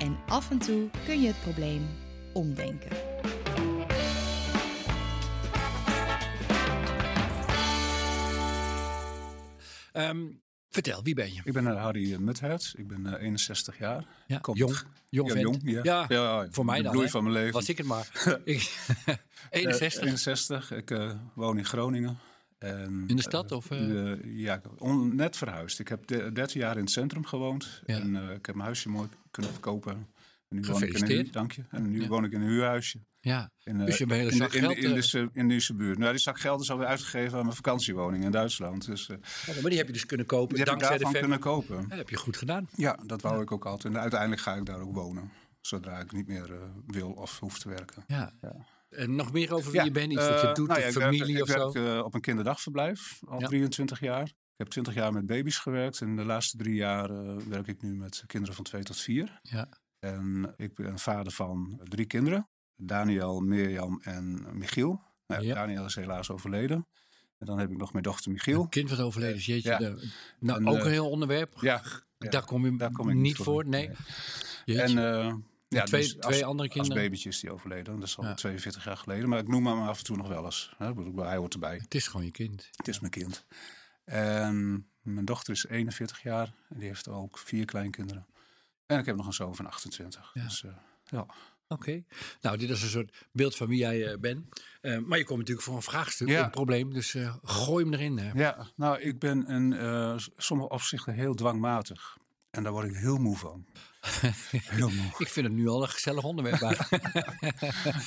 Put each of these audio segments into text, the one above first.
En af en toe kun je het probleem omdenken. Ehm, vertel, wie ben je? Ik ben uh, Harry Muthuis. Ik ben uh, 61 jaar. Ja, Kom- jong. Jong ja, jong, ja. Ja, Ja, voor mij de dan. bloei hè. van mijn leven. Was ik het maar. Ik- Eh, 61. 61. Ik eh, woon in Groningen. En, In de stad, eh, of, eh? eh, ja, ik heb on- net verhuisd. Ik heb de- 13 jaar in het centrum gewoond. Ja. En eh, ik heb mijn huisje mooi kunnen verkopen. En nu woon ik in een, dank je. En nu Ja. woon ik in een huurhuisje. ja. In, eh, Dus je hebt een in de- zak in, de- geld, in, eh. deze, in deze buurt. Nou, die zak geld is alweer uitgegeven aan mijn vakantiewoning in Duitsland. Dus eh, Maar die heb je dus kunnen kopen die heb ik dankzij de kunnen kopen. Ja, heb je goed gedaan. Ja, dat wou ik ook altijd. En uiteindelijk ga ik daar ook wonen. Zodra ik niet meer wil of hoef te werken. Ja. Ja. En nog meer over wie je bent? Iets wat je doet, nou ja, ik familie werk, of ik zo? werk eh, op een kinderdagverblijf al Ja. 23 jaar. Ik heb 20 jaar met baby's gewerkt. En de laatste drie jaar werk ik nu met kinderen van 2 tot 4. Ja. En ik ben vader van drie kinderen. Daniel, Mirjam en Michiel. Nou, Ja. Daniel is helaas overleden. En dan heb ik nog mijn dochter Michiel. Een kind wat overleden is, jeetje. Ja. de- nou, En, ook eh, een heel onderwerp. Ja. Daar kom je Daar kom ik niet voor. Nee. En eh, ja, twee- dus twee andere Als kinderen? babytje is die overleden. Dat is al Ja. 42 jaar geleden. Maar ik noem hem af en toe nog wel eens. Hè. Hij hoort erbij. het is gewoon je kind. Het is mijn kind. En mijn dochter is 41 jaar. En die heeft ook vier kleinkinderen. En ik heb nog een zoon van 28. Ja. Dus, eh, ja. Oké. Nou, dit is een soort beeld van wie jij eh, bent. Eh, maar je komt natuurlijk voor een vraagstuk, Ja. een probleem. Dus gooi hem erin. hè. ja, nou, ik ben in sommige opzichten heel dwangmatig. En daar word ik heel moe van. Ik vind het nu al een gezellig onderwerp.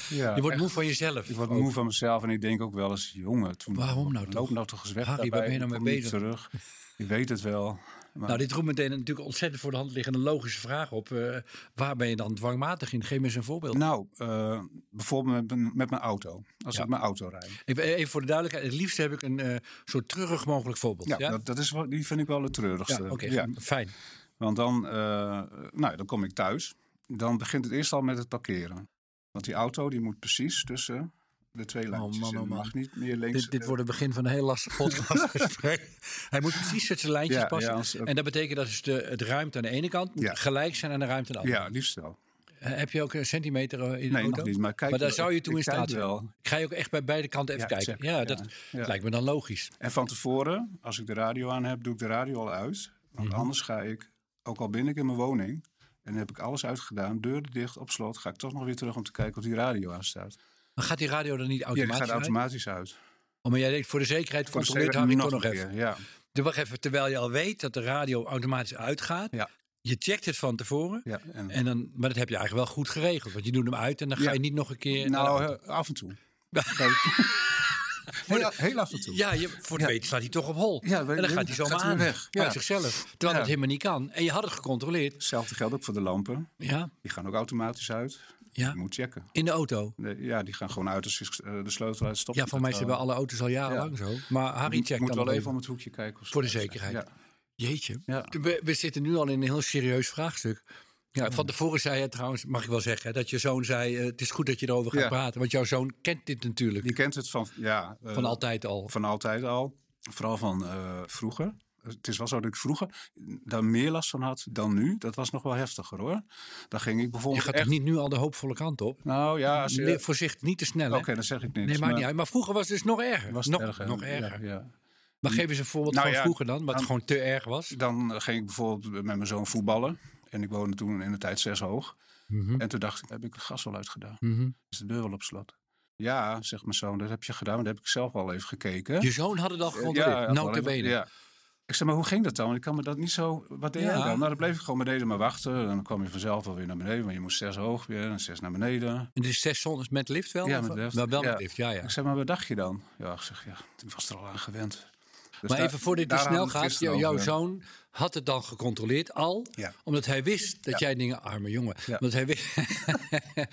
Ja, je wordt echt. moe van jezelf. Ik word ook. moe van mezelf en ik denk ook wel eens, jongen, toen Waarom nou loop toch? nou toch eens weg Harry, waar ben je nou Ik mee bezig? terug. Je weet het wel. Maar Nou, dit roept meteen natuurlijk ontzettend voor de hand liggende logische vraag op. Eh, waar ben je dan dwangmatig in? Geef me eens een voorbeeld. Nou, eh, bijvoorbeeld met, mijn- met mijn auto. Als Ja. ik mijn auto rijd. Even, voor de duidelijkheid. Het liefst heb ik een eh, zo treurig mogelijk voorbeeld. Ja, Ja, Dat, dat is, die vind ik wel het Ja, treurigste. oké. Ja. Fijn. Want dan, eh, nou, dan kom ik thuis. Dan begint het eerst al met het parkeren. Want die auto die moet precies tussen de twee lijntjes. man, oh. Die man. mag niet meer links. Dit, dit wordt het begin van een heel lastig podcastgesprek. Hij moet precies tussen de lijntjes Ja, passen. ja, als- en dat betekent dat dus de, het ruimte aan de ene kant moet Ja. gelijk zijn aan de ruimte aan de andere. Ja, liefst wel. Eh, Heb je ook een centimeter eh, in de Nee, auto? nog niet. Maar, kijk, daar zou je toe in staat zijn. wel. Ik ga je ook echt bij beide kanten even Ja, kijken. Ja, dat ja. lijkt me dan logisch. En van tevoren, als ik de radio aan heb, doe ik de radio al uit. Want Mhm. anders ga ik, ook al ben ik in mijn woning... en heb ik alles uitgedaan, deuren dicht, op slot... ga ik toch nog weer terug om te kijken of die radio aanstaat. Maar gaat die radio dan niet Ja, automatisch die gaat uit? automatisch uit. Oh, maar jij denkt voor de zekerheid Voor de controleert Harry toch nog een even. Ja. Wacht even, terwijl je al weet dat de radio automatisch uitgaat. Ja. Je checkt het van tevoren. Ja, en, En dan, maar dat heb je eigenlijk wel goed geregeld. Want je doet hem uit en dan ga Ja. je niet nog een keer... nou, eh, af en toe. heel, heel af en toe. Ja, je, voor het Ja. weten slaat hij toch op hol. Ja, en weet dan gaat hij zomaar gaat hij aan. weg. Ja. Uit zichzelf. Terwijl dat helemaal niet kan. En je had het gecontroleerd. Hetzelfde geldt ook voor de lampen. Ja, Die gaan ook automatisch uit. ja. Je moet checken. In de auto. Nee, ja, die gaan gewoon uit als je eh, de sleutel uit stopt. Ja, voor mij zijn bij alle auto's al jarenlang zo. Maar Harry checkt moet dan wel even om het hoekje kijken. of Voor de zekerheid. Jeetje. Ja. We, we zitten nu al in een heel serieus vraagstuk. Ja, van tevoren zei je trouwens, mag ik wel zeggen, dat je zoon zei: eh, Het is goed dat je erover gaat Ja. praten. Want jouw zoon kent dit natuurlijk. Je kent het van, ja, eh, van altijd al. van altijd al. Vooral van eh, vroeger. Het is wel zo dat ik vroeger daar meer last van had dan nu. Dat was nog wel heftiger hoor. Dan ging ik Je bijvoorbeeld gaat echt... toch niet nu al de hoopvolle kant op? Nou ja, je... Voorzichtig, niet te snel. Oké, dan zeg ik niks. nee, maakt niet uit. Maar vroeger was het dus nog erger. Was nog, erger. nog erger. Ja, ja. Maar geef eens een voorbeeld Nou van ja, vroeger dan, wat dan- gewoon te erg was. Dan ging ik bijvoorbeeld met mijn zoon voetballen. En ik woonde toen in de tijd zes hoog. Mhm. En toen dacht ik, heb ik het gas wel uitgedaan? Mhm. Is de deur wel op slot? Ja, zegt mijn zoon, dat heb je gedaan. Dat heb ik zelf al even gekeken. Je zoon had het al gecontroleerd. had wel Nota even- bene. Ja. Ik zei, maar hoe ging dat dan? Want ik kan me dat niet zo... Wat deed Ja. jij dan? Nou, dan bleef ik gewoon beneden maar wachten. En dan kwam je vanzelf wel weer naar beneden. Want je moest zes hoog weer en zes naar beneden. En is zes zones met lift wel? Ja, met lift. Wel, wel Ja. met lift, ja, ja. Ik zei, maar wat dacht je dan? Ja, ik zeg, ja, ik was er al aan gewend. Dus Maar daar- even voordat het daaraan snel gaat. jouw over- zoon had het dan gecontroleerd al. Ja. Omdat hij wist dat Ja. jij dingen... Arme jongen. Ja. Omdat hij wist...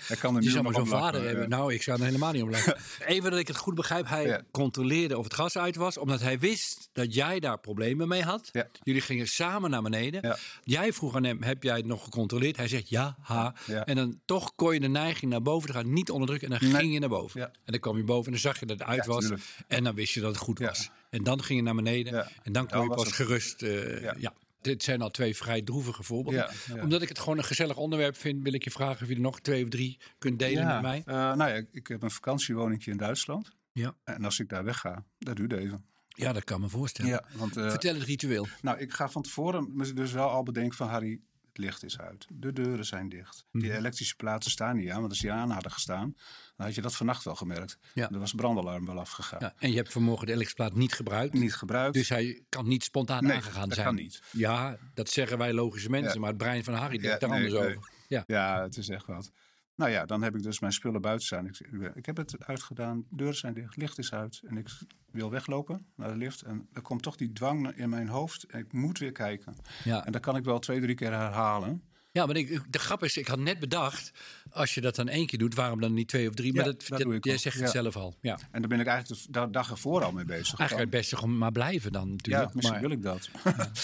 Hij kan er nu zou maar zo'n vader hebben. Nou, ik zou er helemaal niet om lachen. Even dat ik het goed begrijp. Hij controleerde of het gas uit was. Omdat hij wist dat jij daar problemen mee had. Jullie gingen samen naar beneden. Jij vroeg aan hem, heb jij het nog gecontroleerd? Hij zegt ja, ha. En dan toch kon je de neiging naar boven te gaan. Niet onderdrukken. En dan Nee. ging je naar boven. En dan kwam je boven en dan zag je dat het uit was. tuurlijk. En dan wist je dat het goed was. En dan ging je naar beneden. En dan kon je pas gerust... eh, ja. Dit zijn al twee vrij droevige voorbeelden. Ja, ja. Omdat ik het gewoon een gezellig onderwerp vind... wil ik je vragen of je er nog twee of drie kunt delen met mij. Eh, nou ja, ik- heb een vakantiewoningje in Duitsland. Ja. En als ik daar wegga, dat duurt even. Ja, dat kan me voorstellen. Ja, want eh, Vertel het ritueel. nou, ik ga van tevoren dus wel al bedenken van Harry, het licht is uit. De deuren zijn dicht. Mhm. Die elektrische platen staan niet aan, want als die aan hadden gestaan, dan had je dat vannacht wel gemerkt. Ja. Er was brandalarm wel afgegaan. Ja, en je hebt vanmorgen de elektriciteit niet gebruikt. Niet gebruikt. Dus hij kan niet spontaan Nee, aangegaan dat zijn. kan niet. Ja, dat zeggen wij logische mensen. Ja. Maar het brein van Harry denkt daar nee, anders nee. over. Ja. Ja, het is echt wat. Nou ja, dan heb ik dus mijn spullen buiten staan. Ik, ik, heb het uitgedaan, deuren zijn dicht, licht is uit. En ik wil weglopen naar de lift. En er komt toch die dwang in mijn hoofd. En ik moet weer kijken. Ja. En dat kan ik wel twee, drie keer herhalen. Ja, maar ik, de grap is, ik had net bedacht... als je dat dan één keer doet, waarom dan niet twee of drie? Maar Ja, dat, dat doe ik jij zegt het Ja. zelf al. Ja. En daar ben ik eigenlijk de da- dag ervoor al mee bezig. Eigenlijk het beste gewoon maar blijven dan ja, natuurlijk. misschien maar, wil ik dat.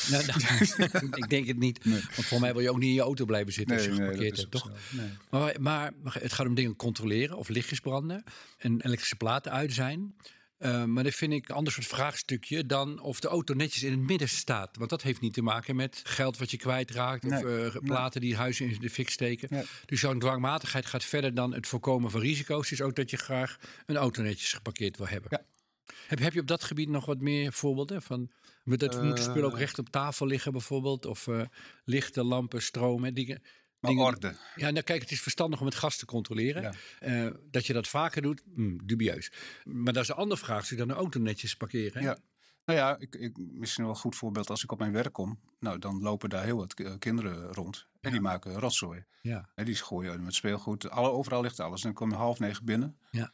Nou, nou, ik denk het niet. Want voor mij wil je ook niet in je auto blijven zitten als je dat geparkeerd hebt, toch? Maar, maar, maar het gaat om dingen controleren of lichtjes branden en elektrische platen uit zijn. Eh, maar dat vind ik een ander soort vraagstukje dan of de auto netjes in het midden staat. Want dat heeft niet te maken met geld wat je kwijtraakt of Nee, eh, platen die huizen in de fik steken. Dus zo'n dwangmatigheid gaat verder dan het voorkomen van risico's. Is ook dat je graag een auto netjes geparkeerd wil hebben. Ja. Heb, heb je op dat gebied nog wat meer voorbeelden? Van, dat moeten spullen ook Eh. recht op tafel liggen bijvoorbeeld? Of lichten, lampen, stroom? Hè, dingen, dingen- orde. ja, nou kijk, het is verstandig om het gas te controleren. Ja. Eh, dat je dat vaker doet, hm, dubieus. Maar dat is een ander vraagstuk dan een auto netjes parkeren. hè? Ja. Nou ja, ik, ik, misschien wel een goed voorbeeld als ik op mijn werk kom. Nou, dan lopen daar heel wat ki- kinderen rond. En die maken rotzooi. Ja. En die gooien met speelgoed. Alle, overal ligt alles. En dan kom je half negen binnen. Ja.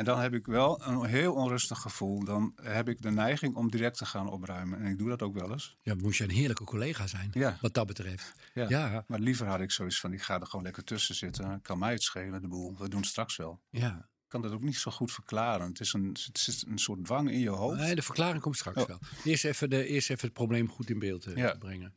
En dan heb ik wel een heel onrustig gevoel. Dan heb ik de neiging om direct te gaan opruimen. En ik doe dat ook wel eens. Ja, moest je een heerlijke collega zijn, Ja. wat dat betreft. Ja. Ja, Maar liever had ik zoiets van, ik ga er gewoon lekker tussen zitten. Kan mij het schelen, de boel. We doen het straks wel. ja. Ik kan dat ook niet zo goed verklaren. Het is een, het is een soort dwang in je hoofd. Nee, de verklaring komt straks Oh. wel. Eerst even, de, eerst even het probleem goed in beeld eh, Ja. brengen.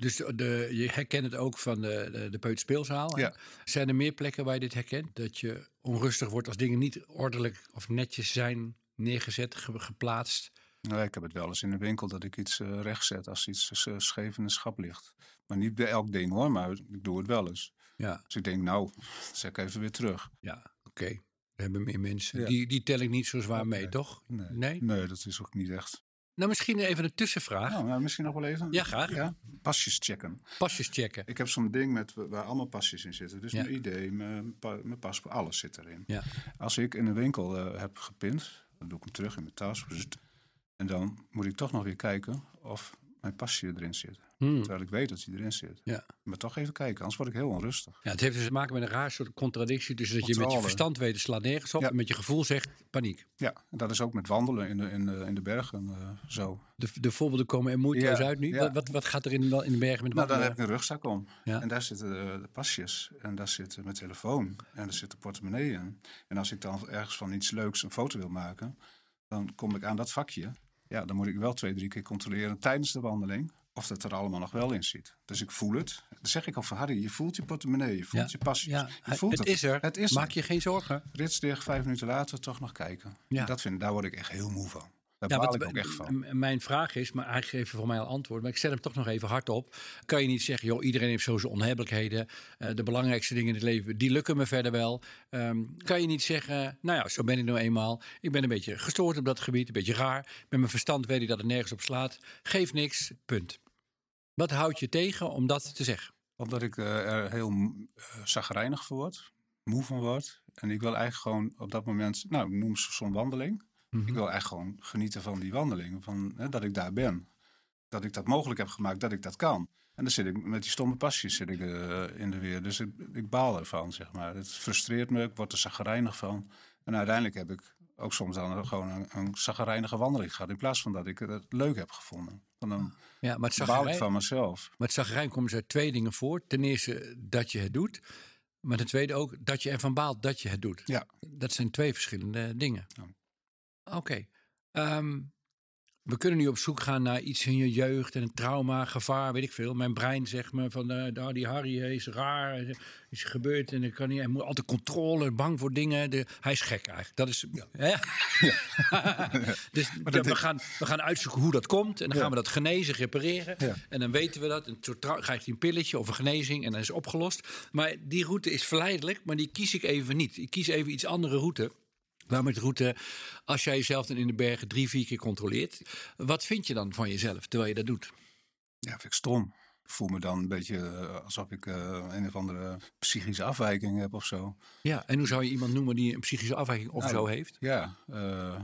Dus de, je herkent het ook van de, de, de peuterspeelzaal. Ja. Zijn er meer plekken waar je dit herkent? Dat je onrustig wordt als dingen niet ordelijk of netjes zijn neergezet, ge- geplaatst? Nou, ik heb het wel eens in de winkel dat ik iets eh recht zet als iets eh, scheef in de schap ligt. Maar niet bij elk ding hoor, maar ik doe het wel eens. Ja. Dus ik denk, nou, zet ik even weer terug. Ja, oké. We hebben meer mensen. Ja. Die, die tel ik niet zo zwaar mee, toch? Nee. Nee? Nee, dat is ook niet echt. Nou, misschien even een tussenvraag. Nou, maar misschien nog wel even. Ja, graag. Ja, pasjes checken. Pasjes checken. Ik heb zo'n ding met, waar allemaal pasjes in zitten. Dus Ja. mijn ID, mijn, mijn paspoort, alles zit erin. Ja. Als ik in een winkel eh, heb gepint, dan doe ik hem terug in mijn tas. En dan moet ik toch nog weer kijken of mijn pasje erin zit. Hmm. Terwijl ik weet dat hij erin zit. Ja. Maar toch even kijken, anders word ik heel onrustig. Ja, het heeft dus te maken met een raar soort contradictie. Dus dat je met je verstand weet, slaat nergens op. Ja. En met je gevoel zegt paniek. Ja, en dat is ook met wandelen in de, in de, in de bergen eh, zo. De, de voorbeelden komen er moeiteloos Ja, uit nu. Wat, wat, wat gaat er in, in de bergen met Nou, dan wandelen? heb ik een rugzak om. En daar zitten de, de pasjes. En daar zit mijn telefoon. En daar zit de portemonnee in. En als ik dan ergens van iets leuks een foto wil maken, dan kom ik aan dat vakje. Ja, dan moet ik wel twee, drie keer controleren tijdens de wandeling. Of dat er allemaal nog wel in zit. Dus ik voel het. Dan zeg ik al van Harry, je voelt je portemonnee, je voelt Ja. je pasjes. Ja, je voelt het is er. Het is Maak er. je geen zorgen. Rits dicht, vijf minuten later toch nog kijken. Ja. Dat vind, daar word ik echt heel moe van. Daar Ja, wat- ik ook echt van. Mijn vraag is, maar eigenlijk even voor mij al antwoord, maar ik zet hem toch nog even hard op. Kan je niet zeggen, joh, iedereen heeft zo zijn onhebbelijkheden. eh, de belangrijkste dingen in het leven, die lukken me verder wel. Ehm, kan je niet zeggen, nou ja, zo ben ik nou eenmaal. Ik ben een beetje gestoord op dat gebied, een beetje raar. Met mijn verstand weet ik dat het nergens op slaat. Geef niks, punt. Wat houdt je tegen om dat te zeggen? Omdat ik eh, er heel uh, zagrijnig voor word. Moe van word. En ik wil eigenlijk gewoon op dat moment, nou, ik noem ze zo'n wandeling. Mhm. Ik wil eigenlijk gewoon genieten van die wandeling. Van, hè, dat ik daar ben. Dat ik dat mogelijk heb gemaakt, dat ik dat kan. En dan zit ik met die stomme pasjes zit ik, eh, in de weer. Dus ik, ik baal ervan, zeg maar. Het frustreert me, ik word er zagrijnig van. En uiteindelijk heb ik ook soms dan gewoon een, een wandeling gehad. In plaats van dat ik het leuk heb gevonden. Van dan Ja, maar het baal ik van mezelf. maar het zagrijn komt uit twee dingen voor. Ten eerste dat je het doet. Maar ten tweede ook dat je ervan baalt dat je het doet. Ja. Dat zijn twee verschillende dingen. Ja. Oké. Ehm, we kunnen nu op zoek gaan naar iets in je jeugd en een trauma, gevaar, weet ik veel. Mijn brein zegt me van, eh, nou, die Harry is raar, is gebeurd en dan kan hij, hij moet altijd controle, bang voor dingen. De, hij is gek eigenlijk. Dat is, hè? dus ja, dat we, gaan, we gaan uitzoeken hoe dat komt en dan gaan we dat genezen, repareren. En dan weten we dat. En zo krijgt hij een pilletje of een genezing en dan is het opgelost. Maar die route is verleidelijk, maar die kies ik even niet. Ik kies even iets andere route. Namelijk de route, als jij jezelf dan in de bergen drie, vier keer controleert. Wat vind je dan van jezelf terwijl je dat doet? Ja, vind ik stom. Ik voel me dan een beetje eh, alsof ik eh, een of andere psychische afwijking heb of zo. Ja, en hoe zou je iemand noemen die een psychische afwijking of Nou, zo heeft? Ja, eh,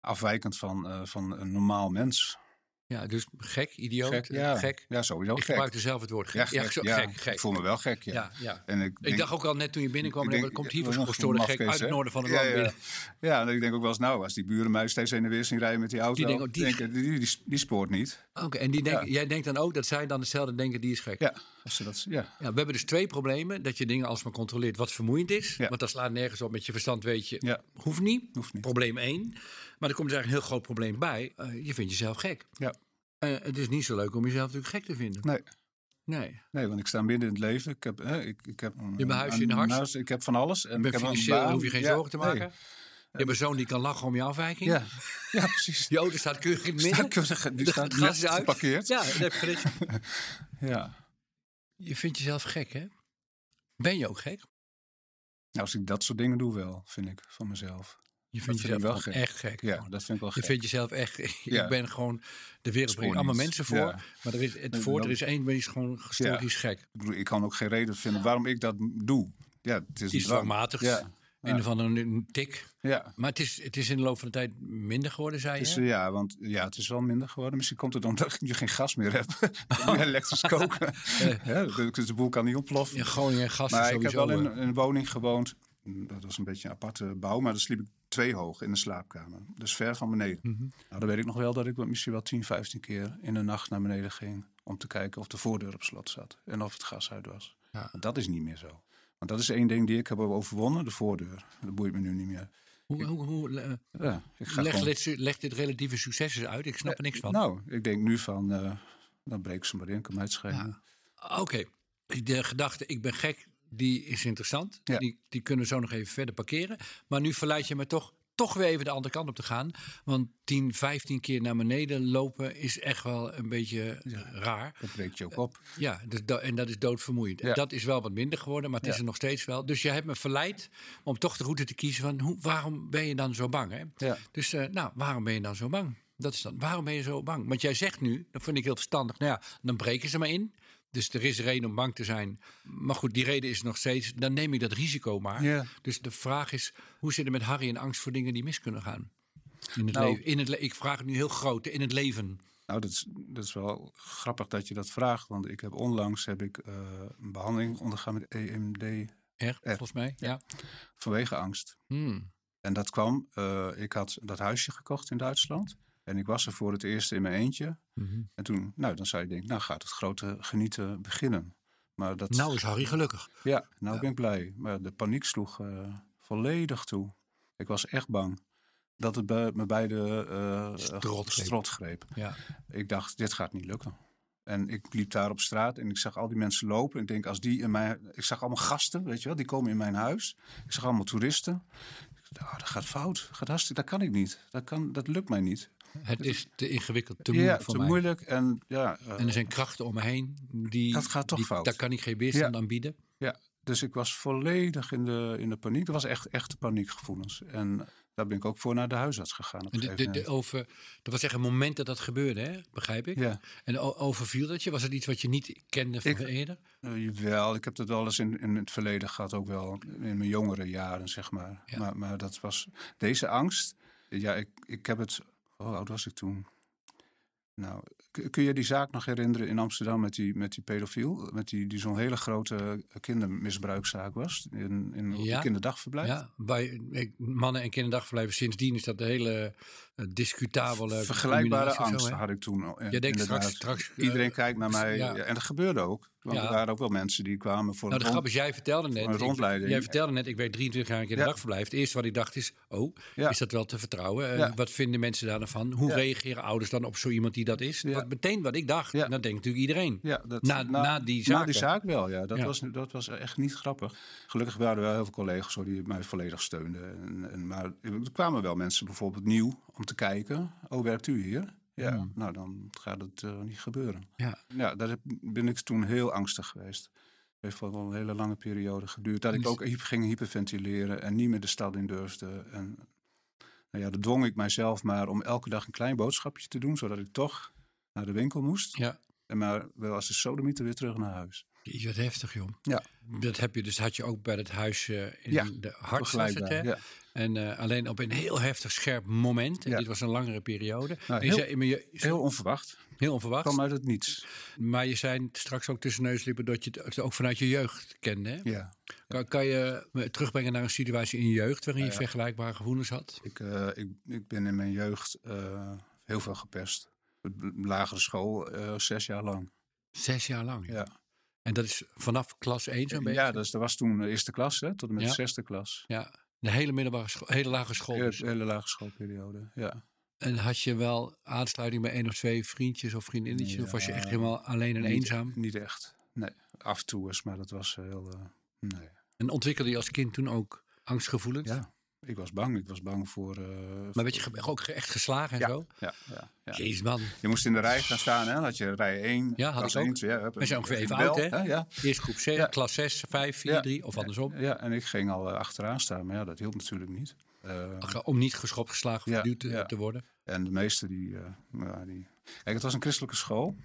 afwijkend van, van een normaal mens. Ja, dus gek, idioot, Gek, eh, ja. gek. Ja, sowieso Ik gek. gebruikte zelf het woord gek. Ja, gek, zo, ja. gek, gek. Ik voel me wel gek, ja. Ja. En ik, Ik denk- dacht ook al net toen je binnenkwam, denk- komt hier voor gestoorde gek uit het noorden van het land ja. binnen. Ja, en ik denk ook wel eens, nou, als die buren mij steeds heen en weer zien rijden met die auto, Die denken, oh, die die, die, die spoort niet. Oké, en die denken, Ja. jij denkt dan ook dat zij dan hetzelfde denken, die is gek. Ja, als ze dat, ja. Ja, we hebben dus twee problemen. Dat je dingen alsmaar controleert wat vermoeiend is. Want dat slaat nergens op. Met je verstand weet je, hoeft niet. Hoeft niet. Probleem één. Maar er komt dus eigenlijk een heel groot probleem bij. Eh, je vindt jezelf gek. Ja. Eh, het is niet zo leuk om jezelf natuurlijk gek te vinden. Nee. Nee. Nee, want ik sta midden in het leven. Ik heb, ik, ik heb een, hebt een huisje in de een Harst? Ik heb van alles. En Je ik heb een financieel, baan. hoef je geen Ja, zorgen te nee. maken. Je hebt een zoon die kan lachen om je afwijking. Ja, ja precies. Die auto staat keurig in het midden. Staat, die staat gas is uit. geparkeerd. Ja, dat heb ik gelezen. Ja. Je vindt jezelf gek, hè? Ben je ook gek? Nou, als ik dat soort dingen doe wel, vind ik, van mezelf. Je vind vindt jezelf wel gewoon gek. echt gek. Ja, gewoon. dat vind ik wel Je gek. vindt jezelf echt. Ja. Ik ben gewoon. De wereld brengt allemaal mensen voor. Ja. Maar er is, het voor, er is één, die is gewoon historisch gek. Ik bedoel, ik kan ook geen reden vinden waarom ik dat doe. Ja, het is Die is niet waar. dwangmatig. Ja, andere een tik. ja. Maar het is, het is in de loop van de tijd minder geworden, zei je? is, ja, want ja, het is wel minder geworden. Misschien komt het omdat je geen gas meer hebt. Je elektrisch koken. ja, dus de boel kan niet ontploffen. in Groningen gas Maar ik heb wel in, eh, in een woning gewoond. Dat was een beetje een aparte bouw, maar daar sliep ik twee hoog in de slaapkamer. Dus ver van beneden. mhm. Nou, dan weet ik nog wel dat ik misschien wel 10, 15 keer in de nacht naar beneden ging. Om te kijken of de voordeur op slot zat. En of het gas uit was. Ja. Dat is niet meer zo. Want dat is één ding die ik heb overwonnen, de voordeur. Dat boeit me nu niet meer. Hoe, hoe, hoe, Ja, ik ga leg, gewoon- leg dit relatieve succes uit. Ik snap er niks van. Nou, ik denk nu van, eh, dan breek ze maar in, kan mij het schelen. Oké, de gedachte ik ben gek, die is interessant. Ja. Die, die kunnen we zo nog even verder parkeren. Maar nu verleid je me toch, toch weer even de andere kant op te gaan. Want 10, 15 keer naar beneden lopen is echt wel een beetje eh, raar. Dat breekt je ook op. Ja, dus en dat is doodvermoeiend. Ja. dat is wel wat minder geworden, maar het is er nog steeds wel. Dus je hebt me verleid om toch de route te kiezen van hoe, waarom ben je dan zo bang? Hè? Dus eh, nou, waarom ben je dan zo bang? Dat is dan, waarom ben je zo bang? Want jij zegt nu, dat vind ik heel verstandig, nou ja, dan breken ze maar in. Dus er is reden om bang te zijn. Maar goed, die reden is nog steeds, dan neem ik dat risico maar. Ja. Dus de vraag is, hoe zit het met Harry en angst voor dingen die mis kunnen gaan? In het Nou- leven. In het le- ik vraag het nu heel groot, in het leven. Nou, dat is, dat is wel grappig dat je dat vraagt. Want ik heb onlangs heb ik, eh, een behandeling ondergaan met EMD Echt, volgens mij? Ja. vanwege angst. Hmm. En dat kwam, eh, ik had dat huisje gekocht in Duitsland. En ik was er voor het eerst in mijn eentje. Mhm. En toen, nou, dan zou je denken, nou gaat het grote genieten beginnen. Maar dat, Nou is Harry gelukkig. ja, nou ben ik blij. Maar de paniek sloeg eh, volledig toe. Ik was echt bang dat het bij, me bij de eh, Strot greep. strot greep. Ja. Ik dacht, dit gaat niet lukken. En ik liep daar op straat en ik zag al die mensen lopen. Ik denk, als die in mijn... Ik zag allemaal gasten, weet je wel, die komen in mijn huis. Ik zag allemaal toeristen. Ik dacht, oh, dat gaat fout. Dat, gaat hartstikke, dat kan ik niet. Dat, kan, dat lukt mij niet. Het is te ingewikkeld, te ja, moeilijk voor te mij. moeilijk. En ja, eh, En er zijn krachten om me heen die. Dat gaat toch die- fout. Daar kan ik geen weerstand Ja. aan bieden. ja, dus ik was volledig in de, in de paniek. Dat was echt echte paniekgevoelens. En daar ben ik ook voor naar de huisarts gegaan. Op de, de, de over, dat was echt een moment dat dat gebeurde, hè? begrijp ik. Ja, En overviel dat je? Was het iets wat je niet kende van Ik- eerder? eh, wel. Ik heb dat wel eens in, in het verleden gehad, ook wel in mijn jongere jaren, zeg maar. Ja. Maar, maar dat was deze angst. Ja, ik, ik heb het. Hoe oud was ik toen? Nou, Kun je die zaak nog herinneren in Amsterdam met die, met die pedofiel? Met die, die zo'n hele grote kindermisbruikzaak was in, in Ja. kinderdagverblijf? Ja, bij eh, mannen- en kinderdagverblijven sindsdien is dat de hele eh, discutabele... Vergelijkbare zo, hè? had ik toen. eh, Jij denkt straks- straks, eh, Iedereen kijkt naar mij. ja. ja, en dat gebeurde ook. Want Ja. er waren ook wel mensen die kwamen voor Nou, de een grap is, jij vertelde net. ik- rondleiding. jij vertelde net, ik weet 23 jaar in een Ja. dagverblijf. Het eerste wat ik dacht is, oh, Ja. is dat wel te vertrouwen? Wat vinden mensen daar dan van? Hoe reageren ouders dan op zo iemand die dat is? Dat meteen wat ik dacht. Dat denkt natuurlijk iedereen. Ja, dat, Na- na die Na die zaak wel, ja. Dat. Was, dat was echt niet grappig. Gelukkig waren er wel heel veel collega's hoor, die mij volledig steunden. En, en, maar er kwamen wel mensen bijvoorbeeld nieuw om te kijken. Oh, werkt u hier? Ja, Hmm. nou dan gaat het eh, niet gebeuren. Ja. Ja, daar ben ik toen heel angstig geweest. Het heeft wel een hele lange periode geduurd. Dat ik ook ging hyperventileren en niet meer de stad in durfde. En nou ja, dan dwong ik mijzelf maar om elke dag een klein boodschapje te doen. Zodat ik toch naar de winkel moest. Ja. En maar wel als de sodemieter weer terug naar huis. Jeetje, wat heftig, joh. Ja. Dat heb je dus had je ook bij het huisje in Ja, de Harts was het, hè? Vergelijkbaar, ja. En eh, alleen op een heel heftig scherp moment. En Ja. dit was een langere periode. Nou, heel- zei, maar je, Heel onverwacht. heel onverwacht. kwam uit het niets. Maar je zei straks ook tussen neuslippen dat je het ook vanuit je jeugd kende. Hè? Ja. Kan, kan je me terugbrengen naar een situatie in je jeugd waarin je Ja. vergelijkbare gevoelens had? Ik, eh, ik, ik ben in mijn jeugd eh, heel veel gepest. Lagere school zes jaar lang. Zes jaar lang. Ja, En dat is vanaf klas 1 zo'n beetje? ja dus dat was toen de eerste klas, hè, tot en met Ja. de zesde klas. Ja. De hele middelbare school, hele lage school. Hele, dus. hele lage schoolperiode, ja. En had je wel aansluiting bij één of twee vriendjes of vriendinnetjes? Of was je echt helemaal alleen en Niet- eenzaam? Niet echt, nee. Af en toe eens, maar dat was heel, eh, nee. En ontwikkelde je als kind toen ook angstgevoelens? Ja, ik was bang. Ik was bang voor... eh, Maar werd je ook echt geslagen en Ja, zo? ja, ja, ja. Jezus man. Je moest in de rij gaan staan, hè? Had je rij 1, Ja, had ik ook. 1, 2, ja, We zijn ongeveer even oud, hè? Ja, Eerst groep 6, Ja. klas 6, 5, 4, Ja. 3 of andersom. ja, en ik ging al eh, achteraan staan, maar ja, dat hielp natuurlijk niet. Eh, Om niet geschopt, geslagen of geduwd te, worden. En de meeste die, ja, die... Kijk, het was een christelijke school.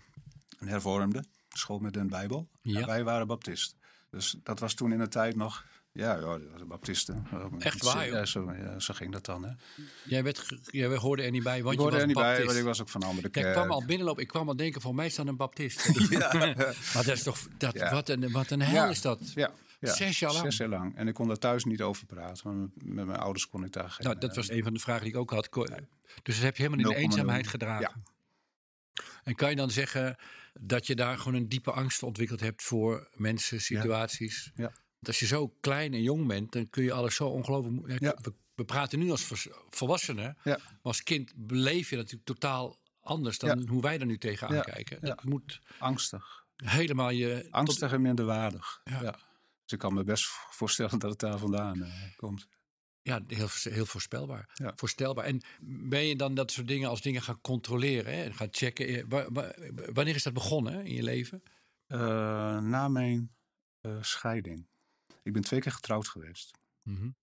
Een hervormde. School met een bijbel. Ja. En wij waren baptist. Dus dat was toen in de tijd nog... Ja, ja de baptisten. Echt waar, joh? Ja, zo, ja, zo ging dat dan. Hè. Jij, werd, jij hoorde er niet bij, want Ik je hoorde was er niet bij, want ik was ook van allemaal de Ja, ik kerk. kwam al binnenlopen, ik kwam al denken, voor mij is dat een baptist. maar dat is toch, dat, Ja. wat, een, wat een hel Ja. is dat. Ja, ja, Zes jaar lang. Zes jaar lang. En ik kon daar thuis niet over praten. Want met- mijn ouders kon ik daar geen... Nou, dat eh, was een van de vragen die ik ook had. Dus dat heb je helemaal in de 0,0. eenzaamheid gedragen. En kan je dan zeggen dat je daar gewoon een diepe angst ontwikkeld hebt voor mensen, situaties? Ja. Want als je zo klein en jong bent, dan kun je alles zo ongelooflijk... Ja. We, we praten nu als volwassenen, Ja. maar als kind beleef je natuurlijk totaal anders dan hoe wij er nu tegenaan kijken. Dat moet Angstig. helemaal je... tot- Angstig en minderwaardig. Ja. Dus ik kan me best voorstellen dat het daar vandaan eh, komt. Ja, heel, heel voorspelbaar. Ja. Voorstelbaar. En ben je dan dat soort dingen als dingen gaan controleren hè, en gaan checken? Eh, wa- wa- Wanneer is dat begonnen in je leven? Eh, na mijn eh, scheiding. Ik ben twee keer getrouwd geweest.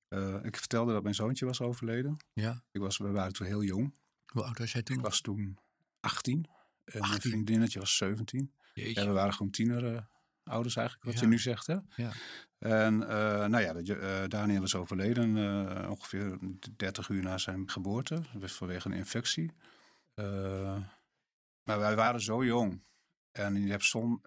Eh, ik vertelde dat mijn zoontje was overleden. Ja. Ik was, we waren toen heel jong. Hoe oud was jij toen? Ik was toen 18. En mijn 18? vriendinnetje was 17. Jeetje. Ja, we waren gewoon tiener eh, ouders eigenlijk, wat Ja. je nu zegt. Hè? Ja. En eh, nou ja, eh, Daniel is overleden ongeveer 30 uur na zijn geboorte. Vanwege een infectie. Maar wij waren zo jong. En je hebt zo'n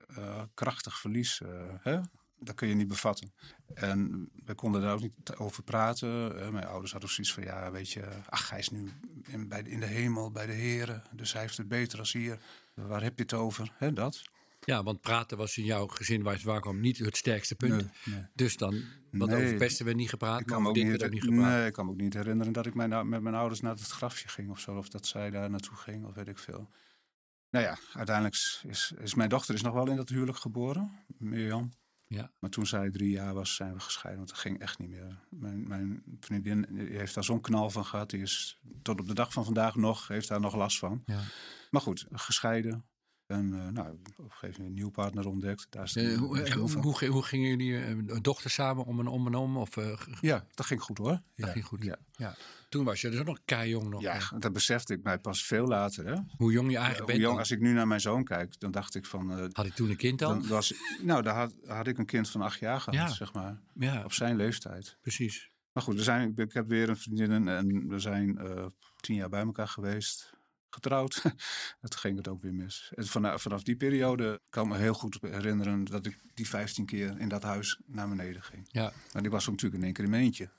krachtig verlies. hè? Dat kun je niet bevatten. En we konden daar ook niet over praten. Mijn ouders hadden zoiets van, ja, weet je... Ach, hij is nu in, bij de, in de hemel, bij de heren. Dus hij heeft het beter als hier. Waar heb je het over? Hè, dat? Ja, want praten was in jouw gezin waar je het waar kwam niet het sterkste punt. Nee, nee. Dus dan, want Nee. over pesten werd niet gepraat, maar over dit niet, werd ook niet gepraat. nee, ik kan me ook niet herinneren dat ik mijn, met mijn ouders naar het grafje ging of zo. Of dat zij daar naartoe ging, of weet ik veel. Nou ja, uiteindelijk is, is, is mijn dochter is nog wel in dat huwelijk geboren, Mirjam. Ja. Maar toen zij drie jaar was, zijn we gescheiden. Want dat ging echt niet meer. Mijn, mijn vriendin heeft daar zo'n knal van gehad. Die is tot op de dag van vandaag nog, heeft daar nog last van. Ja. Maar goed, gescheiden. En eh, nou, op een gegeven moment een nieuw partner ontdekt. Daar is Eh, hoe, eh, hoe, hoe, hoe gingen jullie eh, dochter samen om en om en om? Of, Ja, dat ging goed hoor. dat ja, ging goed. Ja, Ja. Toen was je dus ook nog keijong nog. ja dat besefte ik mij pas veel later. Hè? Hoe jong je Ja, eigenlijk hoe bent. jong, als ik nu naar mijn zoon kijk, dan dacht ik van. eh, Had ik toen een kind al? dan was, nou, daar had, had ik een kind van acht jaar gehad, Ja. zeg maar. ja, Op zijn leeftijd. precies. Maar goed, we zijn, ik heb weer een vriendin en we zijn eh, tien jaar bij elkaar geweest. getrouwd. toen ging het ook weer mis. En vanaf, vanaf die periode kan ik me heel goed herinneren dat ik die 15 keer in dat huis naar beneden ging. Ja. Maar die was natuurlijk in één keer in mijn eentje.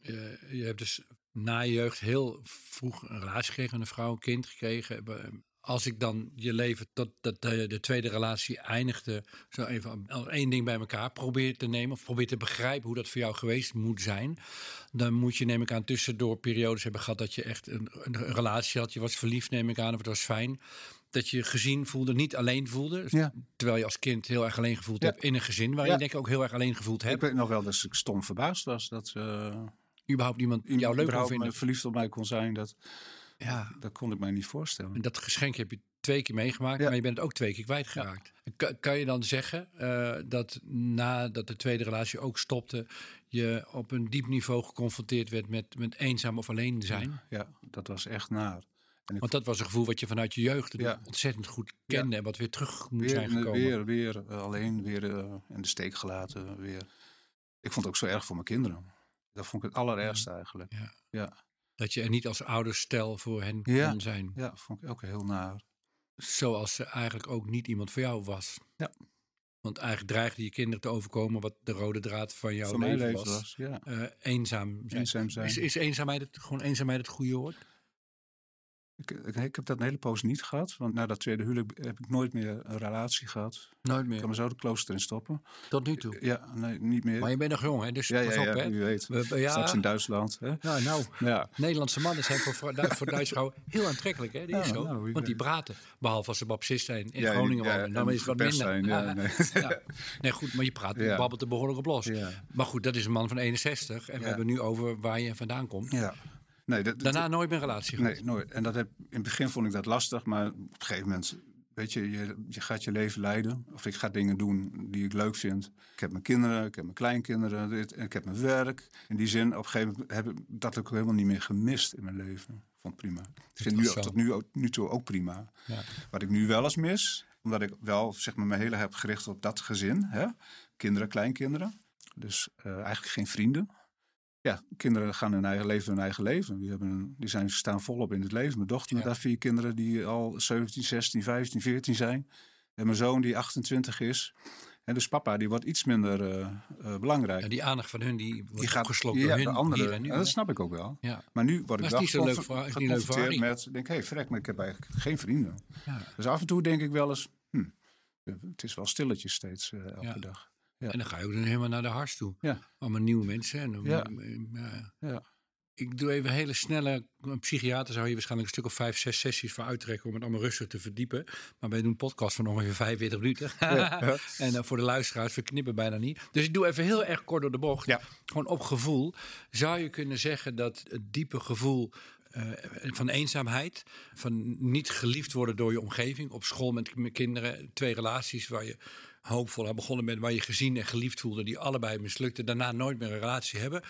Je, je hebt dus na je jeugd heel vroeg een relatie gekregen, een vrouw, een kind gekregen. Als ik dan je leven tot dat de, de tweede relatie eindigde, zo even als één ding bij elkaar probeer te nemen of probeer te begrijpen hoe dat voor jou geweest moet zijn, dan moet je neem ik aan tussendoor periodes hebben gehad dat je echt een, een relatie had, je was verliefd neem ik aan of het was fijn dat je gezien voelde, niet alleen voelde. Ja. Terwijl je als kind heel erg alleen gevoeld Ja. hebt in een gezin waar Ja. je denk ik ook heel erg alleen gevoeld Ik hebt. weet nog wel dat ik stom verbaasd was dat eh überhaupt niemand jou leuk kon vinden. verliefd op mij kon zijn. Dat, Ja, dat kon ik mij niet voorstellen. en dat geschenk heb je twee keer meegemaakt, Ja. maar je bent het ook twee keer kwijtgeraakt. Kan, kan je dan zeggen eh, dat nadat de tweede relatie ook stopte, je op een diep niveau geconfronteerd werd met, met eenzaam of alleen zijn? Ja, dat was echt naar. En ik Want dat was een gevoel wat je vanuit je jeugd ontzettend goed kende en wat weer terug moet weer, zijn gekomen. weer, weer eh, alleen, weer eh, in de steek gelaten. Weer. Ik vond het ook zo erg voor mijn kinderen. Dat vond ik het allerergste eigenlijk. Ja. Ja, Dat je er niet als ouderstel voor hen Ja. kon zijn. ja vond ik ook heel naar. Zoals ze eigenlijk ook niet iemand voor jou was. Ja. Want eigenlijk dreigde je kinderen te overkomen wat de rode draad van jouw leven, leven was. was. Ja, Eh, eenzaam zijn. eenzaam zijn. Is, is eenzaamheid het, gewoon eenzaamheid het goede woord? Ik, ik, ik heb dat een hele poos niet gehad. Want na dat tweede huwelijk heb ik nooit meer een relatie gehad. Nooit Ik meer. kan me zo de klooster in stoppen. Tot nu toe. Ja, nee, niet meer. Maar je bent nog jong, hè? Dus ja, pas ja, op, ja, hè? u weet. We- ja, Straks in Duitsland. Hè? ja, nou, Ja, Nederlandse mannen zijn voor, voor Duitse vrouwen heel aantrekkelijk, hè? Die is zo. nou, Want die praten. Behalve als ze baptist zijn in Ja, Groningen ja, wonen. Dan is het wat minder. zijn, ja, nee. Ja. Nee, goed, maar je praat, je Ja. babbelt er behoorlijk op los. ja, Maar goed, dat is een man van 61. En we hebben nu over waar je vandaan komt. ja. Nee, dat, Daarna nooit meer relatie gehad. Nee, nooit. En dat heb, in het begin vond ik dat lastig, maar op een gegeven moment, weet je, je, je gaat je leven leiden. Of ik ga dingen doen die ik leuk vind. Ik heb mijn kinderen, ik heb mijn kleinkinderen, dit, en ik heb mijn werk. In die zin, op een gegeven moment heb ik dat ook helemaal niet meer gemist in mijn leven. Ik vond het prima. Ik vind nu, tot nu, nu toe ook prima. Ja. Wat ik nu wel eens mis, omdat ik wel zeg maar, mijn hele heb gericht op dat gezin. Hè? Kinderen, kleinkinderen. Dus eh, eigenlijk geen vrienden. Ja, kinderen gaan hun eigen leven, hun eigen leven. Die, hebben die zijn, staan volop in het leven. Mijn dochter met Ja. haar vier kinderen die al 17, 16, 15, 14 zijn. En mijn zoon die 28 is. En dus papa die wordt iets minder eh, eh, belangrijk. Ja, die aandacht van hun die wordt die gaat opgeslokt ja, door de hun andere. hier en nu. en dat snap ik ook wel. Ja. Maar nu word ik wel geconfronteerd met... denk, hé, hey, verrek, maar ik heb eigenlijk geen vrienden. Dus af en toe denk ik wel eens... Hm, het is wel stilletjes steeds eh, elke dag. Ja. En dan ga je ook dan helemaal naar de hars toe. Ja. Allemaal nieuwe mensen. En dan, Ja. ja. Ik doe even hele snelle. Een psychiater zou hier waarschijnlijk een stuk of vijf, zes sessies voor uittrekken om het allemaal rustig te verdiepen. Maar wij doen een podcast van ongeveer 45 minuten. Ja. en voor de luisteraars, we knippen bijna niet. Dus ik doe even heel erg kort door de bocht. Ja. Gewoon op gevoel. Zou je kunnen zeggen dat het diepe gevoel eh, van eenzaamheid, van niet geliefd worden door je omgeving, op school met m- kinderen, twee relaties waar je hoopvol aan begonnen bent, waar je gezien en geliefd voelde, die allebei mislukten, daarna nooit meer een relatie hebben,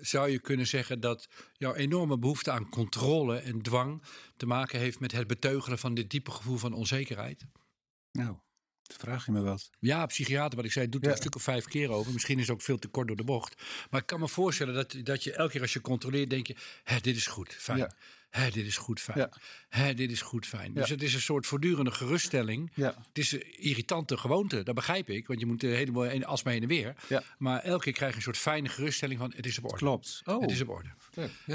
zou je kunnen zeggen dat jouw enorme behoefte aan controle en dwang te maken heeft met het beteugelen van dit diepe gevoel van onzekerheid? Nou, vraag je me wat. Ja, psychiater, wat ik zei, doet er Ja. een stuk of vijf keer over. Misschien is het ook veel te kort door de bocht. Maar ik kan me voorstellen dat, dat je elke keer als je controleert, denk je: hè, dit is goed, fijn. Ja. Hè, dit is goed, fijn. Ja. Hè, dit is goed, fijn. Dus het is een soort voortdurende geruststelling. Het is een irritante gewoonte, dat begrijp ik. Want je moet helemaal in- alsmaar heen en weer. Maar elke keer krijg je een soort fijne geruststelling van: het is op orde. klopt. Oh, Het is op orde.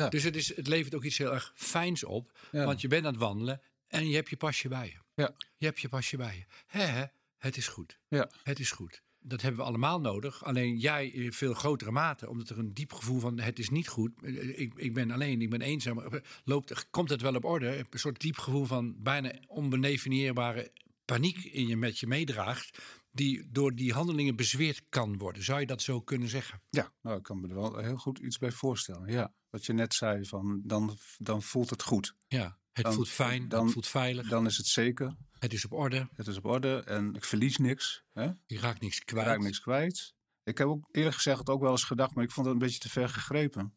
Dus het, is, het levert ook iets heel erg fijns op. Want je bent aan het wandelen en je hebt je pasje bij je. Ja. Je hebt je pasje bij je. Hè, hè, het is goed. Ja. Het is goed. Dat hebben we allemaal nodig. Alleen jij in veel grotere mate. Omdat er een diep gevoel van het is niet goed. Ik, ik ben alleen, ik ben eenzaam. Loopt, komt het wel op orde? Een soort diep gevoel van bijna onbedefinieerbare paniek in je met je meedraagt. Die door die handelingen bezweerd kan worden. Zou je dat zo kunnen zeggen? Ja, nou, ik kan me er wel heel goed iets bij voorstellen. Ja, wat je net zei, van, dan, dan voelt het goed. Ja. Het Dan- voelt fijn, dan- het voelt veilig. Dan is het zeker, het is op orde. het is op orde en ik verlies niks. Hè? Je raakt niks Ik kwijt. raak niks kwijt. Ik heb ook eerlijk gezegd het ook wel eens gedacht, maar ik vond het een beetje te ver gegrepen.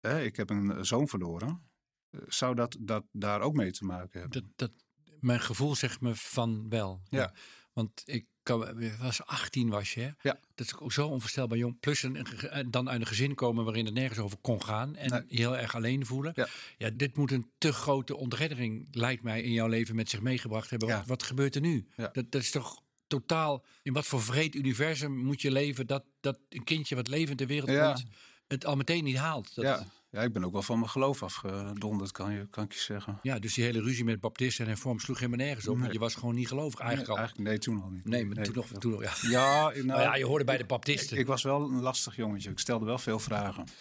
Hè, ik heb een eh, zoon verloren. Eh, Zou dat, dat daar ook mee te maken hebben? Dat, dat, mijn gevoel zegt me van wel. Ja. Want ik kan, was 18 was je. Hè? Ja. Dat is ook zo onvoorstelbaar jong. Plus een, eh, dan uit een gezin komen waarin het nergens over kon gaan. En Nee. je heel erg alleen voelen. Ja. ja, dit moet een te grote ontreddering, lijkt mij, in jouw leven met zich meegebracht hebben. Ja. Wat, wat gebeurt er nu? Ja. Dat, dat is toch totaal. In wat voor vreed universum moet je leven dat, dat een kindje wat levend de wereld komt, het al meteen niet haalt? Dat, ja. Ja, ik ben ook wel van mijn geloof afgedonderd, kan, je, kan ik je zeggen. Ja, dus die hele ruzie met baptisten en vorm sloeg helemaal nergens op. Want je was gewoon niet gelovig eigenlijk nee, al. eigenlijk, nee, toen al niet. Nee, maar toen nog, toen nog ja. Ja, ik- nou, Nou ja, je hoorde bij de ik, baptisten. ik was wel een lastig jongetje. Ik stelde wel veel vragen. Dus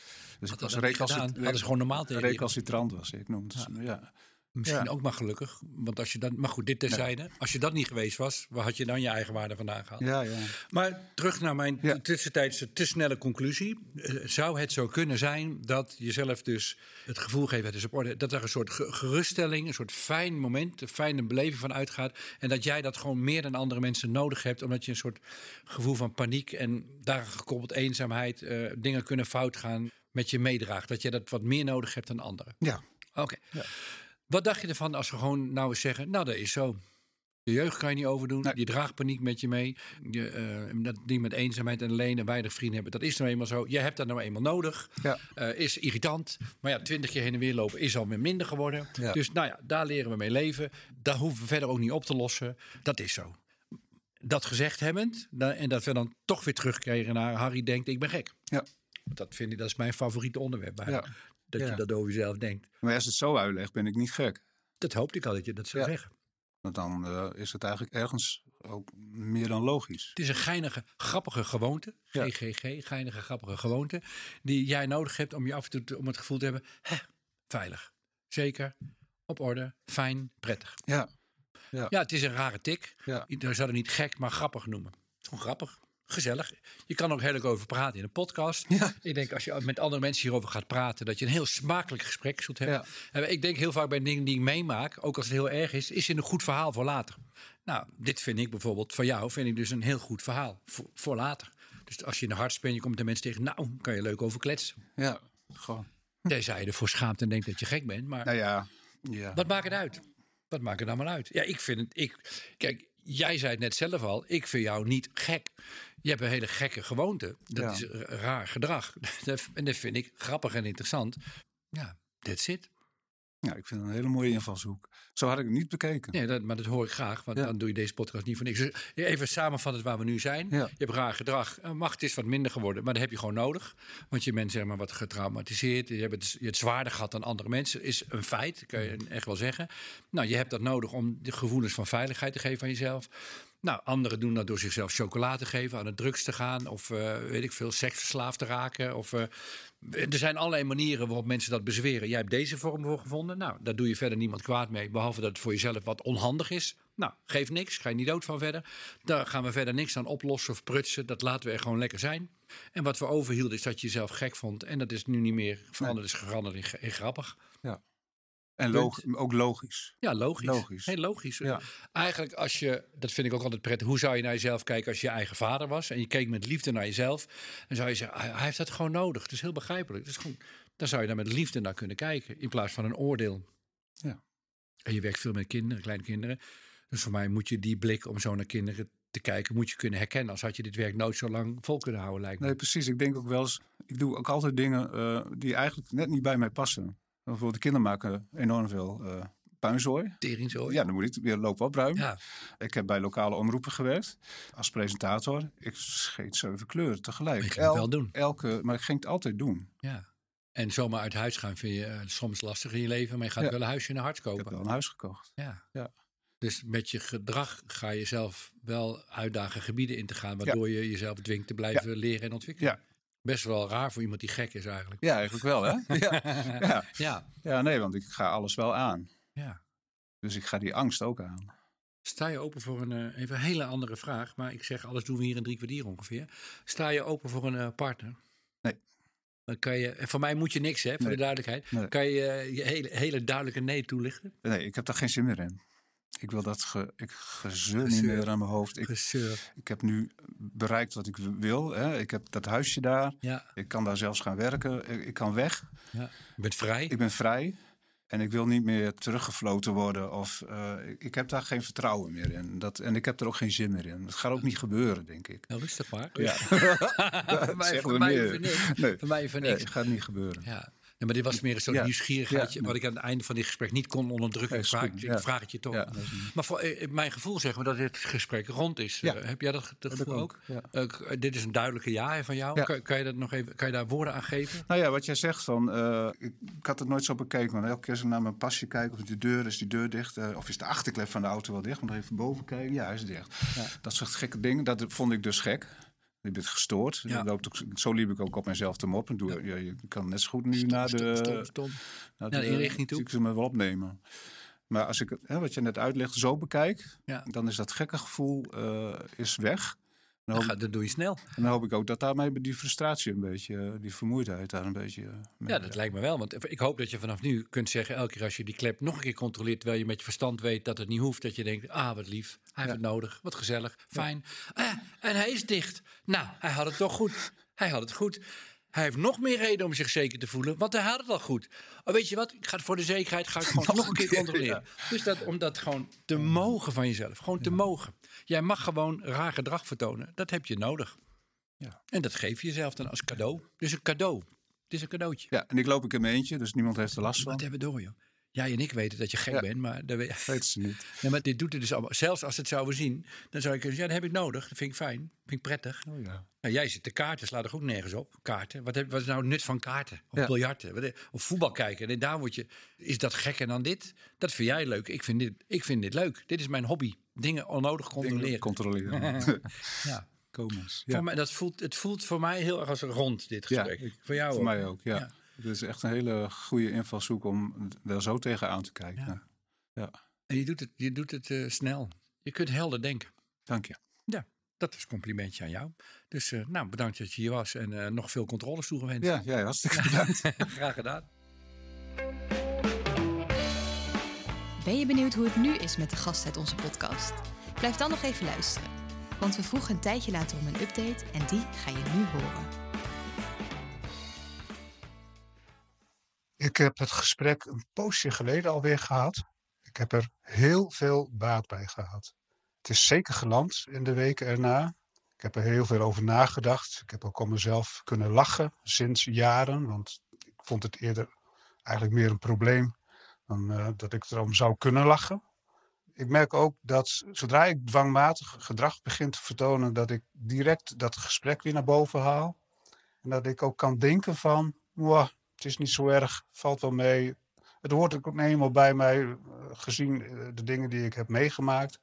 ik Had was dat niet gedaan? recalcit- Hadden ze gewoon normaal tegen je. recalcitrant was ik noemde het. Ja. Misschien Ja. ook maar gelukkig. Want als je dan, maar goed, dit terzijde. Als je dat niet geweest was, waar had je dan je eigen waarde vandaan gehaald? Ja, ja. Maar terug naar mijn Ja. tussentijdse te snelle conclusie. Eh, zou het zo kunnen zijn dat jezelf dus het gevoel geeft, het is op orde, dat er een soort ge- geruststelling, een soort fijn moment, een fijne beleving van uitgaat. En dat jij dat gewoon meer dan andere mensen nodig hebt, omdat je een soort gevoel van paniek en daar gekoppeld eenzaamheid, eh, dingen kunnen fout gaan, met je meedraagt. Dat je dat wat meer nodig hebt dan anderen. Ja. Oké. Wat dacht je ervan als we gewoon nou eens zeggen, nou dat is zo. De jeugd kan je niet overdoen. Nee. Je draagt paniek met je mee. Je, eh, dat die met eenzaamheid en alleen en weinig vrienden hebben. Dat is nou eenmaal zo. Je hebt dat nou eenmaal nodig. Ja. Eh, is irritant. Maar ja, twintig keer heen en weer lopen is al weer minder geworden. Ja. Dus nou ja, daar leren we mee leven. Daar hoeven we verder ook niet op te lossen. Dat is zo. Dat gezegd hebbend. En dat we dan toch weer terugkregen naar Harry denkt ik ben gek. Ja. Dat vind ik, dat is mijn favoriete onderwerp. bij. Ja. Dat je Ja. dat over jezelf denkt. Maar als het zo uitlegt, ben ik niet gek. Dat hoopte ik al dat je dat zou Ja. zeggen. Want dan eh, is het eigenlijk ergens ook meer dan logisch. Het is een geinige, grappige gewoonte. Ja. GGG, geinige, grappige gewoonte. Die jij nodig hebt om je af en toe te- om het gevoel te hebben. Hè, veilig. Zeker. Op orde. Fijn. Prettig. Ja. Ja, het is een rare tik. Ja. Iedereen zou het niet gek, maar grappig noemen. Het is gewoon grappig. Gezellig. Je kan er ook heerlijk over praten in een podcast. Ja. Ik denk als je met andere mensen hierover gaat praten, dat je een heel smakelijk gesprek zult hebben. Ja. En ik denk heel vaak bij dingen die ik meemaak, ook als het heel erg is, is het een goed verhaal voor later. Nou, dit vind ik bijvoorbeeld van jou, vind ik dus een heel goed verhaal voor, voor later. Dus als je in de bent, je komt de mensen tegen, nou, kan je leuk over kletsen. Ja, gewoon. Tenzij je ervoor schaamt en denkt dat je gek bent. Maar Nou ja. ja. wat maakt het uit? Wat maakt het allemaal uit? Ja, ik vind het. Ik, kijk, jij zei het net zelf al. Ik vind jou niet gek. Je hebt een hele gekke gewoonte. Dat Ja. is raar gedrag. En dat vind ik grappig en interessant. Ja, that's it. Ja, ik vind het een hele mooie invalshoek. Zo had ik het niet bekeken. Nee, dat, maar dat hoor ik graag. Want Ja. dan doe je deze podcast niet voor niks. Dus even samenvatten waar we nu zijn. Ja. Je hebt raar gedrag. Eh, Macht is wat minder geworden. Maar dat heb je gewoon nodig. Want je bent zeg maar wat getraumatiseerd. Je hebt het, je het zwaarder gehad dan andere mensen. Is een feit, kan je echt wel zeggen. Nou, je hebt dat nodig om de gevoelens van veiligheid te geven aan jezelf. Nou, anderen doen dat door zichzelf chocolade te geven, aan de drugs te gaan. Of eh, weet ik veel, seksverslaafd te raken. Of, eh, er zijn allerlei manieren waarop mensen dat bezweren. Jij hebt deze vorm voor gevonden. Nou, daar doe je verder niemand kwaad mee. Behalve dat het voor jezelf wat onhandig is. Nou, geeft niks. Ga je niet dood van verder. Daar gaan we verder niks aan oplossen of prutsen. Dat laten we er gewoon lekker zijn. En wat we overhielden is dat je jezelf gek vond. En dat is nu niet meer veranderd. is veranderd in grappig. En log- ook logisch. Ja, logisch. Logisch. Heel logisch. Ja. Eigenlijk als je, dat vind ik ook altijd prettig. Hoe zou je naar jezelf kijken als je je eigen vader was? En je keek met liefde naar jezelf. Dan zou je zeggen, hij, hij heeft dat gewoon nodig. Het is heel begrijpelijk. Het is gewoon, dan zou je daar met liefde naar kunnen kijken. In plaats van een oordeel. Ja. En je werkt veel met kinderen, kleine kinderen. Dus voor mij moet je die blik om zo naar kinderen te kijken, moet je kunnen herkennen. Als had je dit werk nooit zo lang vol kunnen houden, lijkt me. Nee, precies. Ik denk ook wel eens. Ik doe ook altijd dingen eh, die eigenlijk net niet bij mij passen. Bijvoorbeeld, de kinderen maken enorm veel eh puinzooi. Teringzooi. Ja, dan moet ik weer lopen opruimen. Ja. Ik heb bij lokale omroepen gewerkt als presentator. Ik scheet zeven kleuren tegelijk. Maar je ging het wel doen. Elke, maar ik ging het altijd doen. ja. En zomaar uit huis gaan vind je eh, soms lastig in je leven. Maar je gaat Ja. wel een huisje in hart Ik heb kopen. wel een huis gekocht. Ja. Ja. Dus met je gedrag ga je zelf wel uitdagen gebieden in te gaan, waardoor je jezelf dwingt te blijven leren en ontwikkelen. Ja. Best wel raar voor iemand die gek is eigenlijk. Ja, eigenlijk wel, hè? ja. Ja. Ja. ja, nee, want ik ga alles wel aan. ja. Dus ik ga die angst ook aan. Sta je open voor een, eh, even een hele andere vraag, maar ik zeg alles doen we hier in drie kwartier ongeveer. Sta je open voor een eh, partner? Nee. Dan kan je, en voor mij moet je niks, hè, voor Nee. de duidelijkheid. Nee. Kan je eh, je hele, hele duidelijke nee toelichten? Nee, ik heb daar geen zin meer in. Ik wil dat ge, ik gezeur niet meer aan mijn hoofd. Ik, Gezeur. ik heb nu bereikt wat ik wil. Hè. Ik heb dat huisje daar. Ja, Ik kan daar zelfs gaan werken. Ik, ik kan weg. ja. Je bent vrij. Ik ben vrij. En ik wil niet meer teruggefloten worden. Of, eh, ik, heb daar geen vertrouwen meer in. Dat, en ik heb er ook geen zin meer in. Het gaat ook niet gebeuren, denk ik. Nou, rustig maar. Ja. voor mij, voor even niks. Nee. Voor mij Nee, niks. het gaat niet gebeuren. Ja. Maar dit was meer een soort Ja. nieuwsgierigheid. Ja. Wat ik aan het einde van dit gesprek niet kon onderdrukken. Ik vraag, ik het je toch. Maar voor eh, mijn gevoel zeggen we dat dit gesprek rond is. Eh, heb jij dat, gevoel ook? Eh, dit is een duidelijke ja van jou. Kan, kan, je dat nog even, kan je daar woorden aan geven? Nou ja, wat jij zegt van, ik, ik had het nooit zo bekeken, maar elke keer als ik naar mijn pasje kijk, of de deur is die deur dicht, of is de achterklep van de auto wel dicht, moet even boven kijken, ja, hij is dicht. Dat soort gekke dingen, dat vond ik dus gek. Je bent gestoord. Ja. Je loopt ook, zo liep ik ook op mezelf te moppen. Doe, ja. je kan net zo goed nu naar de, Stom, stom, stom. naar Naar de inrichting toe. Ik ze me wel opnemen. Maar als ik hè, wat je net uitlegt, zo bekijk, Ja. dan is dat gekke gevoel eh, is weg. Dan hoop, dat doe je snel. en dan hoop ik ook dat daarmee die frustratie een beetje, eh, die vermoeidheid daar een beetje... eh, mee- Ja, dat lijkt me wel. Want ik hoop dat je vanaf nu kunt zeggen, elke keer als je die klep nog een keer controleert, terwijl je met je verstand weet dat het niet hoeft, dat je denkt, ah, wat lief, hij heeft het nodig, wat gezellig, fijn. Ah, en hij is dicht. Nou, hij had het toch goed. Hij had het goed. Hij heeft nog meer reden om zich zeker te voelen, want hij had het al goed. Oh, weet je wat? Ik ga het voor de zekerheid ga ik gewoon nog een keer controleren. Dus dat, om dat gewoon te mogen van jezelf, gewoon te mogen. Jij mag gewoon raar gedrag vertonen. Dat heb je nodig. Ja. En dat geef je jezelf dan als cadeau. Dus een cadeau. Het is een cadeautje. Ja, en ik loop ik in mijn eentje, dus niemand heeft er last van. Wat hebben we door, joh? Jij en ik weten dat je gek Ja. bent, maar, dat weet, Weet ze niet. nee, maar dit doet het dus allemaal. Zelfs als ze het zouden zien, dan zou kunnen zeggen, ja, dat heb ik nodig. Dat vind ik fijn, vind ik prettig. Oh ja. Nou, jij zit de kaarten, slaat er ook nergens op. Kaarten. Wat, heb, wat is nou het nut van kaarten? Of Ja. biljarten? Of voetbal kijken? En daar word je, is dat gekker dan dit? Dat vind jij leuk. Ik vind dit, ik vind dit leuk. Dit is mijn hobby. Dingen onnodig controleren. Controleren. ja. Komens. Voor Ja. mij, dat voelt, het voelt voor mij heel erg als een rond, dit gesprek. ik- voor jou Voor ook. mij ook, ja. Ja. Het is echt een hele goede invalshoek om daar zo tegenaan te kijken. Ja. En je doet het, je doet het eh, snel. Je kunt helder denken. Dank je. Ja, dat is een complimentje aan jou. Dus eh, nou, bedankt dat je hier was en eh, nog veel controles toegewenst. Ja, jij hartstikke bedankt. Graag gedaan. Ben je benieuwd hoe het nu is met de gast uit onze podcast? Blijf dan nog even luisteren. Want we vroegen een tijdje later om een update en die ga je nu horen. Ik heb het gesprek een poosje geleden alweer gehad. Ik heb er heel veel baat bij gehad. Het is zeker geland in de weken erna. Ik heb er heel veel over nagedacht. Ik heb ook om mezelf kunnen lachen sinds jaren. Want ik vond het eerder eigenlijk meer een probleem dan eh, dat ik erom zou kunnen lachen. Ik merk ook dat zodra ik dwangmatig gedrag begin te vertonen, dat ik direct dat gesprek weer naar boven haal. En dat ik ook kan denken van, "Mwah, het is niet zo erg, valt wel mee. Het hoort ook eenmaal bij mij, eh, gezien eh, de dingen die ik heb meegemaakt.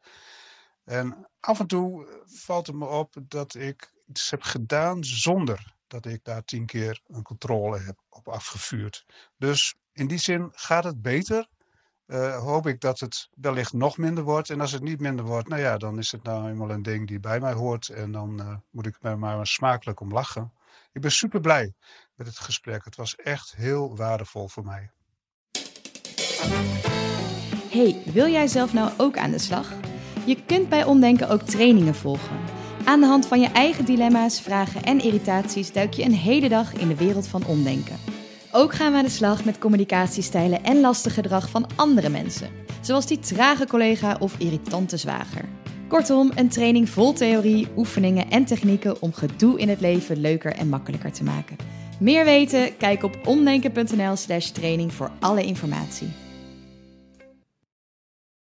En af en toe eh, valt het me op dat ik iets heb gedaan zonder dat ik daar tien keer een controle heb op afgevuurd. Dus in die zin gaat het beter. Eh, hoop ik dat het wellicht nog minder wordt. En als het niet minder wordt, nou ja, dan is het nou eenmaal een ding die bij mij hoort. En dan moet ik er maar smakelijk om lachen. Ik ben super blij met het gesprek. Het was echt heel waardevol voor mij. Hey, wil jij zelf nou ook aan de slag? Je kunt bij Omdenken ook trainingen volgen. Aan de hand van je eigen dilemma's, vragen en irritaties duik je een hele dag in de wereld van omdenken. Ook gaan we aan de slag met communicatiestijlen en lastig gedrag van andere mensen, zoals die trage collega of irritante zwager. Kortom, een training vol theorie, oefeningen en technieken om gedoe in het leven leuker en makkelijker te maken. Meer weten? Kijk op omdenken.nl/slash training voor alle informatie.